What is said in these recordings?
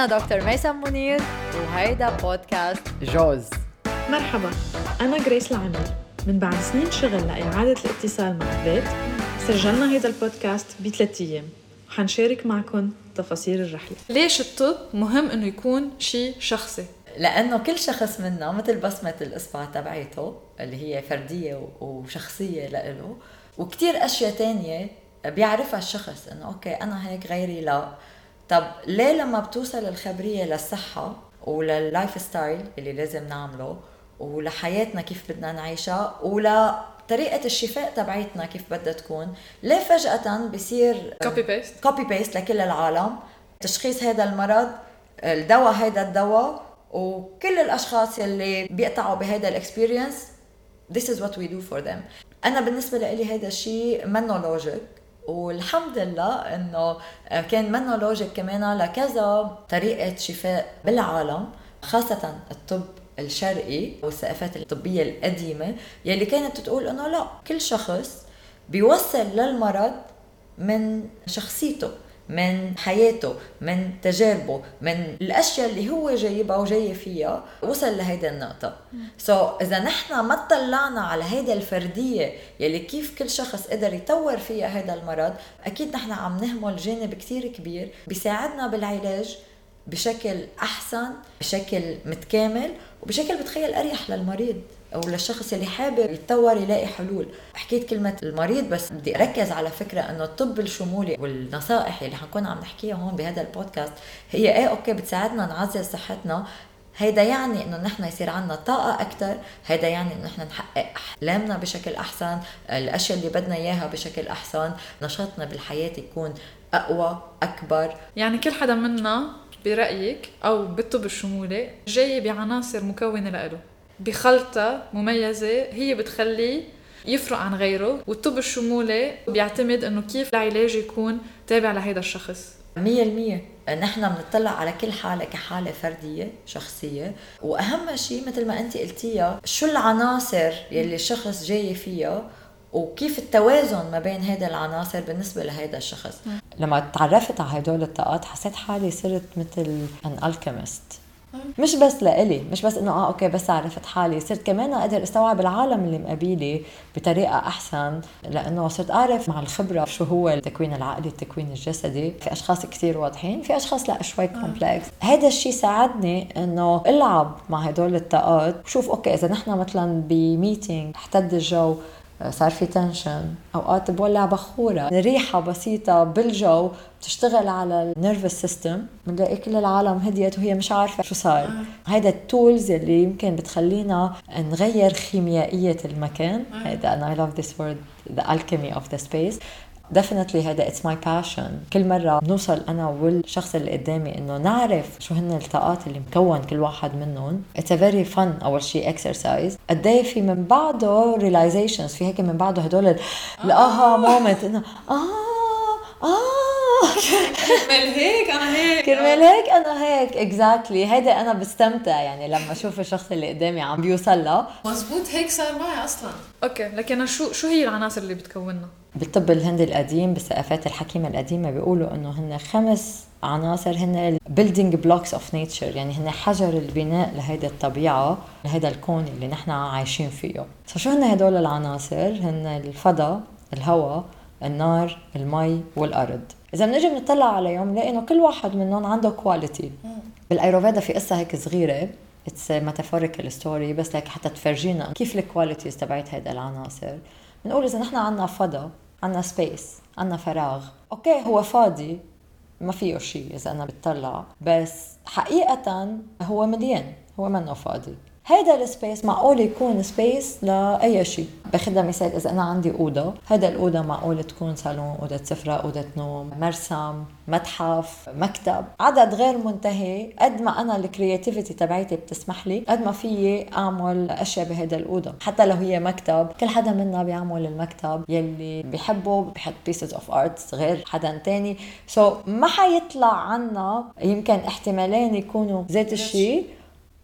أنا دكتور ميسم منير وهيدا بودكاست جوز. مرحبا أنا جريس العمير من بعد سنين شغل لإعادة الاتصال مع الذات سجلنا هيدا البودكاست بثلاث أيام. وحنشارك معكم تفاصيل الرحلة. ليش الطب مهم إنه يكون شيء شخصي؟ لأنه كل شخص منا مثل بصمة الإصبع تبعيته اللي هي فردية وشخصية لإله وكتير أشياء تانية بيعرفها الشخص إنه okay أنا هيك غيري لا. طب ليه لما بتوصل الخبرية للصحة ولل lifestyle اللي لازم نعمله ولحياتنا كيف بدنا نعيشها ولطريقة الشفاء تبعيتنا كيف بدها تكون ليه فجأة بصير copy paste copy paste لكل العالم؟ تشخيص هذا المرض الدواء هذا الدواء وكل الأشخاص اللي بيقطعوا بهذا ال experience this is what we do for them. أنا بالنسبة لي هذا الشيء منه logic والحمد لله إنه كان منه logic كمان لكذا طريقة شفاء بالعالم خاصة الطب الشرقي والثقافات الطبية القديمة يلي كانت تقول إنه لا كل شخص بيوصل للمرض من شخصيته. من حياته من تجاربه من الأشياء اللي هو جايبها وجاي فيها وصل لهيدا النقطة. سو so, إذا نحن ما اطلعنا على هيدا الفردية يلي كيف كل شخص قدر يطور فيها هذا المرض أكيد نحن عم نهمل جانب كثير كبير بيساعدنا بالعلاج بشكل أحسن بشكل متكامل وبشكل بتخيل أريح للمريض. أو للشخص اللي حابب يتطور يلاقي حلول. حكيت كلمة المريض بس بدي أركز على فكرة إنه الطب الشمولي والنصائح اللي حنكون عم نحكيها هون بهذا البودكاست هي إيه أوكي بتساعدنا نعزز صحتنا. هيدا يعني إنه نحن يصير عندنا طاقة أكثر، هيدا يعني إنه نحن نحقق أحلامنا بشكل أحسن، الأشياء اللي بدنا إياها بشكل أحسن، نشاطنا بالحياة يكون أقوى، أكبر. يعني كل حدا منا برأيك أو بالطب الشمولي جاي بعناصر مكونة لإله. بخلطة مميزة هي بتخليه يفرق عن غيره والطب الشمولي بيعتمد إنه كيف العلاج يكون تابع لهيدا الشخص. مية المية. نحن بنطلع على كل حالة كحالة فردية شخصية وأهم شيء مثل ما أنت قلتيها شو العناصر يلي الشخص جاي فيها وكيف التوازن ما بين هذه العناصر بالنسبة لهذا الشخص. لما تعرفت على هدول الطاقات حسيت حالي صرت مثل an alchemist مش بس لإلي مش بس إنه آه okay بس عرفت حالي. صرت كمان أقدر أستوعب العالم اللي مقابلي بطريقة أحسن لأنه صرت أعرف مع الخبرة شو هو التكوين العقلي التكوين الجسدي. في أشخاص كثير واضحين في أشخاص لا شوي complex هذا الشيء ساعدني إنه ألعب مع هدول الطاقات وشوف okay إذا نحن مثلا ب meeting احتد الجو صار في tension. أوقات بولع بخورة. ريحة بسيطة بالجو بتشتغل على ال nervous system. بنلاقي كل العالم هديت وهي مش عارفة شو صار آه. هيدا ال tools اللي يمكن بتخلينا نغير خيميائية المكان. هيدا أنا I love this word the alchemy of the space definitely هذا it's my passion كل مرة بنوصل أنا والشخص اللي قدامي إنه نعرف شو هن الطاقات اللي مكون كل واحد منهم. it's very fun اول شيء exercise قد إيه في من بعده realizations في هيك من بعده هدول ال aha moment إنه آه آه كرمال هيك أنا هيك. كرمال هيك أنا هيك. exactly. هيدا أنا بستمتع يعني لما أشوف الشخص اللي قدامي عم بيوصل له. مزبوط هيك صار معي أصلا. okay لكن شو شو هي العناصر اللي بتكوننا؟ بالطب الهندي القديم بالثقافات الحكيمة القديمة بيقولوا إنه هن خمس عناصر هن building blocks of nature. يعني هن حجر البناء لهيدي الطبيعة لهذا الكون اللي نحن عايشين فيه. فشو هن هدول العناصر؟ هن الفضاء الهواء النار المي والأرض. إذا بنجي بنطلع عليهم بنلاقي إنه كل واحد منهم عنده quality بالأيورفيدا في قصة هيك صغيرة. it's metaphorical story بس لك حتى تفرجينا كيف ال qualities تبعت هيدا العناصر. بنقول إذا نحن عندنا فضاء عندنا space عندنا فراغ. okay هو فاضي ما فيه شيء إذا أنا بتطلع. بس حقيقة هو مليان هو منه فاضي. هيدا ال space معقول يكون space لأي شيء؟ باخذها مثال إذا أنا عندي أوضة هيدا الأوضة معقول تكون صالون أوضة سفرة أوضة نوم مرسم متحف مكتب. عدد غير منتهي قد ما أنا ال creativity تبعيتي بتسمح لي قد ما فيي أعمل أشياء بهيدا الأوضة. حتى لو هي مكتب كل حدا منا بيعمل المكتب يلي بيحبه بحط pieces of arts غير حدا تاني. so ما حيطلع عنا يمكن احتمالين يكونوا ذات الشيء.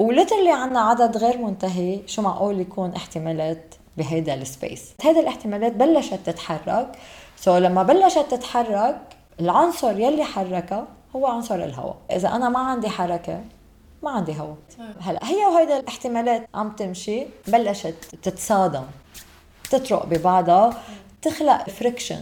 و literally عنا عدد غير منتهي شو معقول يكون احتمالات بهيدا ال space هيدا الاحتمالات بلشت تتحرك. so لما بلشت تتحرك العنصر يلي حركها هو عنصر الهواء. إذا أنا ما عندي حركة ما عندي هواء. هلا هي وهيدا الاحتمالات عم تمشي بلشت تتصادم تطرق ببعضها تخلق friction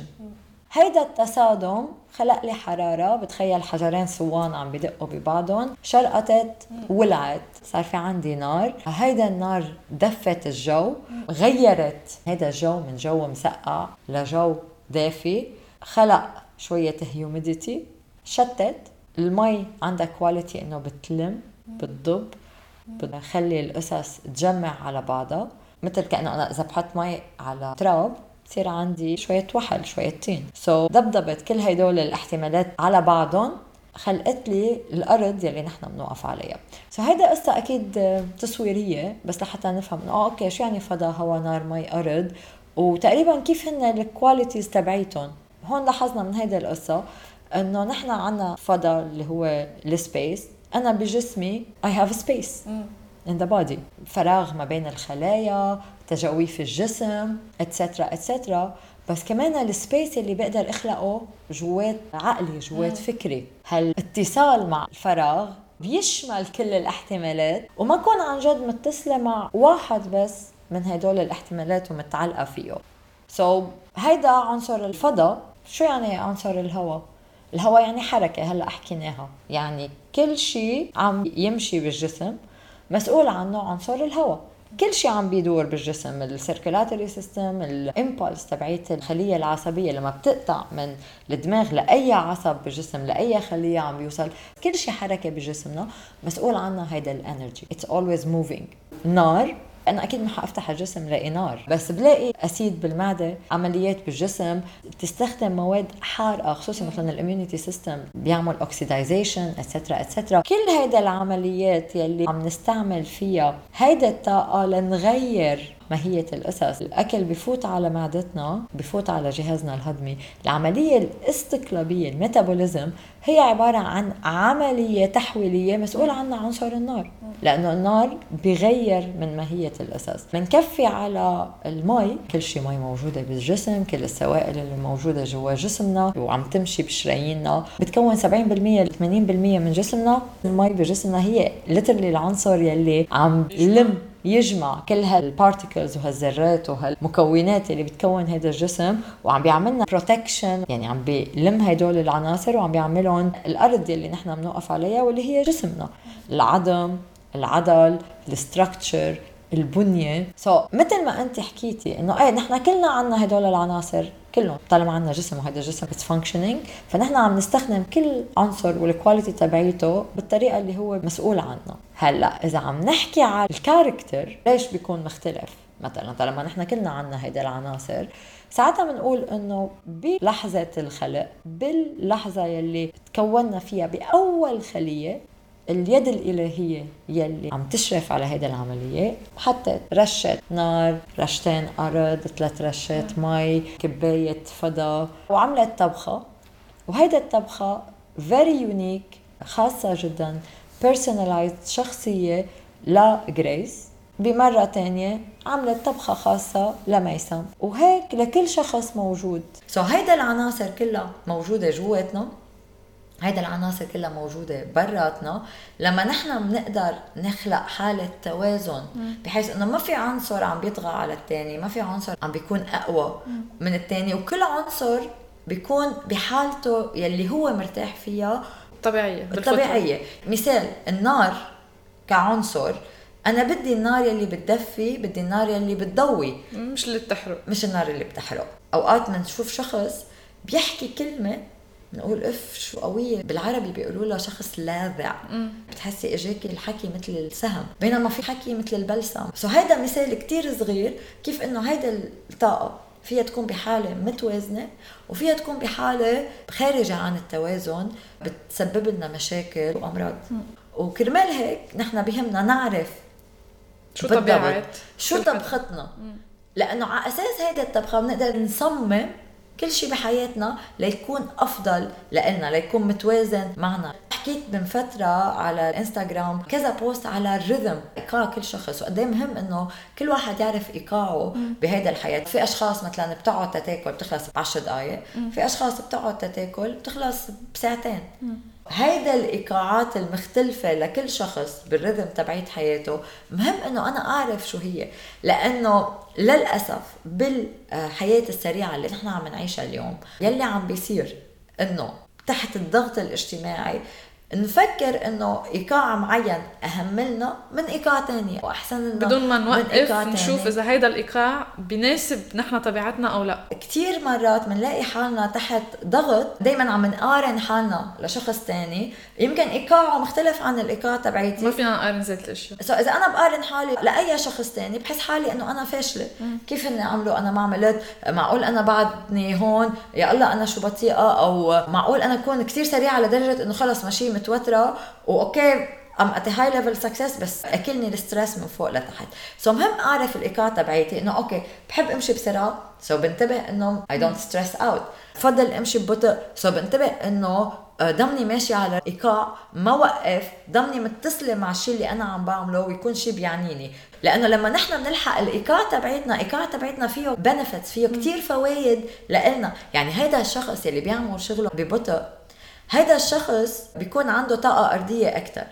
هيدا التصادم خلق لي حرارة بتخيل حجرين صوان عم بدقوا ببعضهم. شرقطت ولعت صار في عندي نار. هيدا النار دفت الجو غيرت هيدا الجو من جو مسقع لجو دافي. خلق شوية humidity شتت. المي عندها quality إنه بتلم بتضب بتخلي القصص تجمع على بعضها. مثل كأنه أنا إذا بحط مي على تراب بصير عندي شوية وحل شوية طين. so, دبدبت كل هدول الاحتمالات على بعضهم خلقت لي الأرض يلي نحن بنوقف عليها. so, هيدا قصة أكيد تصويرية بس لحتى نفهم إنه آه okay شو يعني فضاء هواء نار مي أرض؟ وتقريبا كيف هن ال qualities تبعيتهم؟ هون لاحظنا من هيدا القصة إنه نحن عنا فضاء اللي هو ال space أنا بجسمي have a space. In the body. فراغ ما بين الخلايا تجاويف الجسم et cetera et cetera بس كمان ال space اللي بقدر أخلقه جوات عقلي جوات فكري. هالاتصال مع الفراغ بيشمل كل الاحتمالات وما كون عن جد متصلة مع واحد بس من هدول الاحتمالات ومتعلقة فيه. so, هيدا عنصر الفضاء. شو يعني عنصر الهواء؟ الهواء يعني حركة هلا حكيناها يعني كل شيء عم يمشي بالجسم. مسؤول عنه عنصر الهواء. كل شيء عم بيدور بالجسم ال circulatory system ال impulse تبعيت الخلية العصبية لما بتقطع من الدماغ لأي عصب بالجسم لأي خلية عم بيوصل. كل شيء حركة بجسمنا مسؤول عنها هيدا ال energy it's always moving نار أنا أكيد ما حافتح الجسم لاقي نار بس بلاقي acid بالمعدة عمليات بالجسم تستخدم مواد حارقه خصوصي مثلا ال immunity system بيعمل oxidization et cetera et cetera كل هيدا العمليات يلي عم نستعمل فيها هيدا الطاقة لنغير ماهية القصص الأكل بفوت على معدتنا بفوت على جهازنا الهضمي. العملية الاستقلابية ال metabolism هي عبارة عن عملية تحويلية مسؤول عنها عنصر النار. لأنه النار بغير من ماهية القصص بنكفي على المي. كل شيء مي موجودة بالجسم كل السوائل اللي موجودة جوا جسمنا وعم تمشي بشراييننا. بتكون 70% 80% من جسمنا. المي بجسمنا هي literally العنصر يلي عم لم يجمع كل هال particles وهالذرات وهالمكونات اللي بتكون هذا الجسم وعم بيعملنا protection يعني عم بيلم هدول العناصر وعم بيعملهم الأرض اللي نحن بنوقف عليها واللي هي جسمنا. العظم العضل ال structure البنية. so, مثل ما انت حكيتي انه إيه نحن كلنا عنا هدول العناصر كلهم طالما عندنا جسم وهذا الجسم it's functioning فنحن عم نستخدم كل عنصر وال quality تبعيته بالطريقة اللي هو مسؤول عنها. هلأ إذا عم نحكي على ال character ليش بيكون مختلف؟ مثلا طالما نحن كلنا عنا هيدا العناصر ساعتها بنقول إنه بلحظة الخلق باللحظة يلي تكوننا فيها بأول خلية اليد الإلهية يلي عم تشرف على هيدا العملية. حطت رشة نار رشتين أرض ثلاث رشات مي كباية فضاء وعملت طبخة. وهيدا الطبخة very unique خاصة جدا personalized شخصية لجريس بمرة تانية عملت طبخة خاصة لميسم وهيك لكل شخص موجود. سو so هيدا العناصر كلها موجودة جواتنا. هيدا العناصر كلها موجودة براتنا. لما نحن بنقدر نخلق حالة توازن بحيث إنه ما في عنصر عم بيطغى على الثاني ما في عنصر عم بيكون أقوى من الثاني وكل عنصر بيكون بحالته يلي هو مرتاح فيها طبيعية طبيعية. مثال النار كعنصر أنا بدي النار يلي بتدفي بدي النار يلي بتضوي. مش اللي بتحرق. مش النار اللي بتحرق. أوقات بنشوف شخص بيحكي كلمة بنقول اف شو قوية. بالعربي بيقولوا لها شخص لاذع. بتحسي اجاكي الحكي مثل السهم. بينما في حكي مثل البلسم. so هيدا مثال كتير صغير كيف إنه هيدا الطاقة فيها تكون بحالة متوازنة وفيها تكون بحالة خارجة عن التوازن بتسبب لنا مشاكل وأمراض. وكرمال هيك نحن بهمنا نعرف شو طبيعة. شو طبختنا. لأنه على أساس هيدا الطبخة بنقدر نصمم كل شيء بحياتنا ليكون أفضل لنا ليكون متوازن معنا. حكيت من فترة على الانستغرام كذا بوست على الريذم إيقاع كل شخص. وقد مهم إنه كل واحد يعرف إيقاعه بهيدا الحياة. في أشخاص مثلا بتقعد تاكل بتخلص ب 10 دقائق في أشخاص بتقعد تاكل بتخلص بساعتين. هيدا الإيقاعات المختلفة لكل شخص بالرذم تبعيت حياته. مهم إنه أنا أعرف شو هي لأنه للأسف بالحياة السريعة اللي نحن عم نعيشها اليوم يلي عم بيصير إنه تحت الضغط الاجتماعي نفكر إنه إيقاع معين أهم لنا من إيقاع ثاني وأحسن لنا بدون ما نوقف نشوف. إذا هيدا الإيقاع بيناسب نحن طبيعتنا أو لا. كتير مرات بنلاقي حالنا تحت ضغط دايما عم نقارن حالنا لشخص تاني. يمكن إيقاعه مختلف عن الإيقاع ما تبعيتي فينا نقارن ذات الإشياء. سو إذا أنا بقارن حالي لأي شخص تاني بحس حالي إنه أنا فاشلة. كيف إني عملوا أنا ما عملت. معقول أنا بعدني هون؟ يا الله أنا شو بطيئة؟ أو معقول أنا أكون كتير سريعة لدرجة إنه خلص ماشي متوترة و okay I'm at high level success بس أكلني ال stress من فوق لتحت. so مهم أعرف الإيقاع تبعيتي إنه okay بحب أمشي بسرعة so بنتبه إنه I don't stress out بفضل أمشي ببطء so بنتبه إنه آه، ضمني ماشي على إيقاع ما وقف ضمني متصلة مع الشيء اللي أنا عم بعمله ويكون شيء بيعنيني. لأنه لما نحن بنلحق الإيقاع تبعتنا إيقاع تبعتنا فيه بنفتس فيه كتير فوائد لإلنا. يعني هيدا الشخص اللي بيعمل شغله ببطء هيدا الشخص بيكون عنده طاقة أرضية أكتر.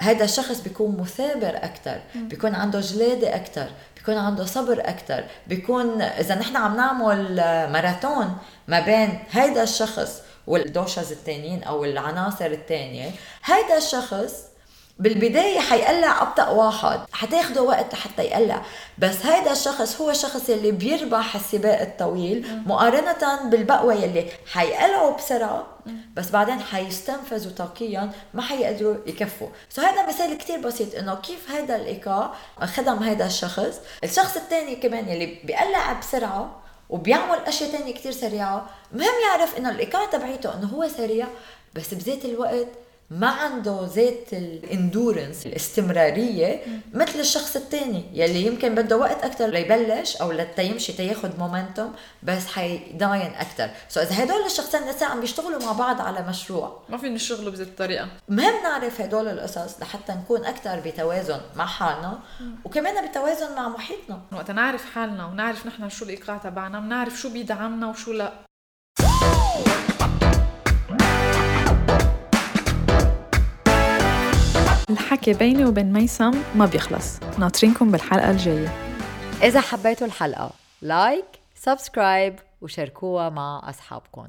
هيدا الشخص بيكون مثابر أكتر. بيكون عنده جلادة أكتر. بيكون عنده صبر أكتر. بيكون إذا نحن عم نعمل ماراثون ما بين هيدا الشخص والدوشز التانيين أو العناصر التانية هيدا الشخص بالبداية حيقلع أبطأ واحد حتاخده وقت حتى يقلع. بس هيدا الشخص هو الشخص اللي بيربح السباق الطويل مقارنة بالبقوة يلي حيقلعوا بسرعة بس بعدين حيستنفذوا طاقيا ما حيقدروا يكفوا. so هذا مثال كتير بسيط إنه كيف هيدا الايقاع خدم هيدا الشخص. الشخص الثاني كمان يلي بيقلع بسرعة وبيعمل أشياء تانية كتير سريعة مهم يعرف إنه الايقاع تبعيته إنه هو سريع بس بذات الوقت ما عنده ذات ال endurance الاستمرارية مثل الشخص الثاني يلي يمكن بده وقت أكتر ليبلش أو لتيمشي تياخد momentum بس حيضاين أكتر. سو إذا هدول الشخصين لسه عم بيشتغلوا مع بعض على مشروع ما فينا نشتغلوا بذات الطريقة. مهم نعرف هدول القصص لحتى نكون أكتر بتوازن مع حالنا وكمان بتوازن مع محيطنا. وقت نعرف حالنا ونعرف نحن شو الإيقاع تبعنا بنعرف شو بيدعمنا وشو لا. الحكي بيني وبين ميسم ما بيخلص. ناطرينكم بالحلقة الجاية. إذا حبيتوا الحلقة like subscribe وشاركوها مع أصحابكم.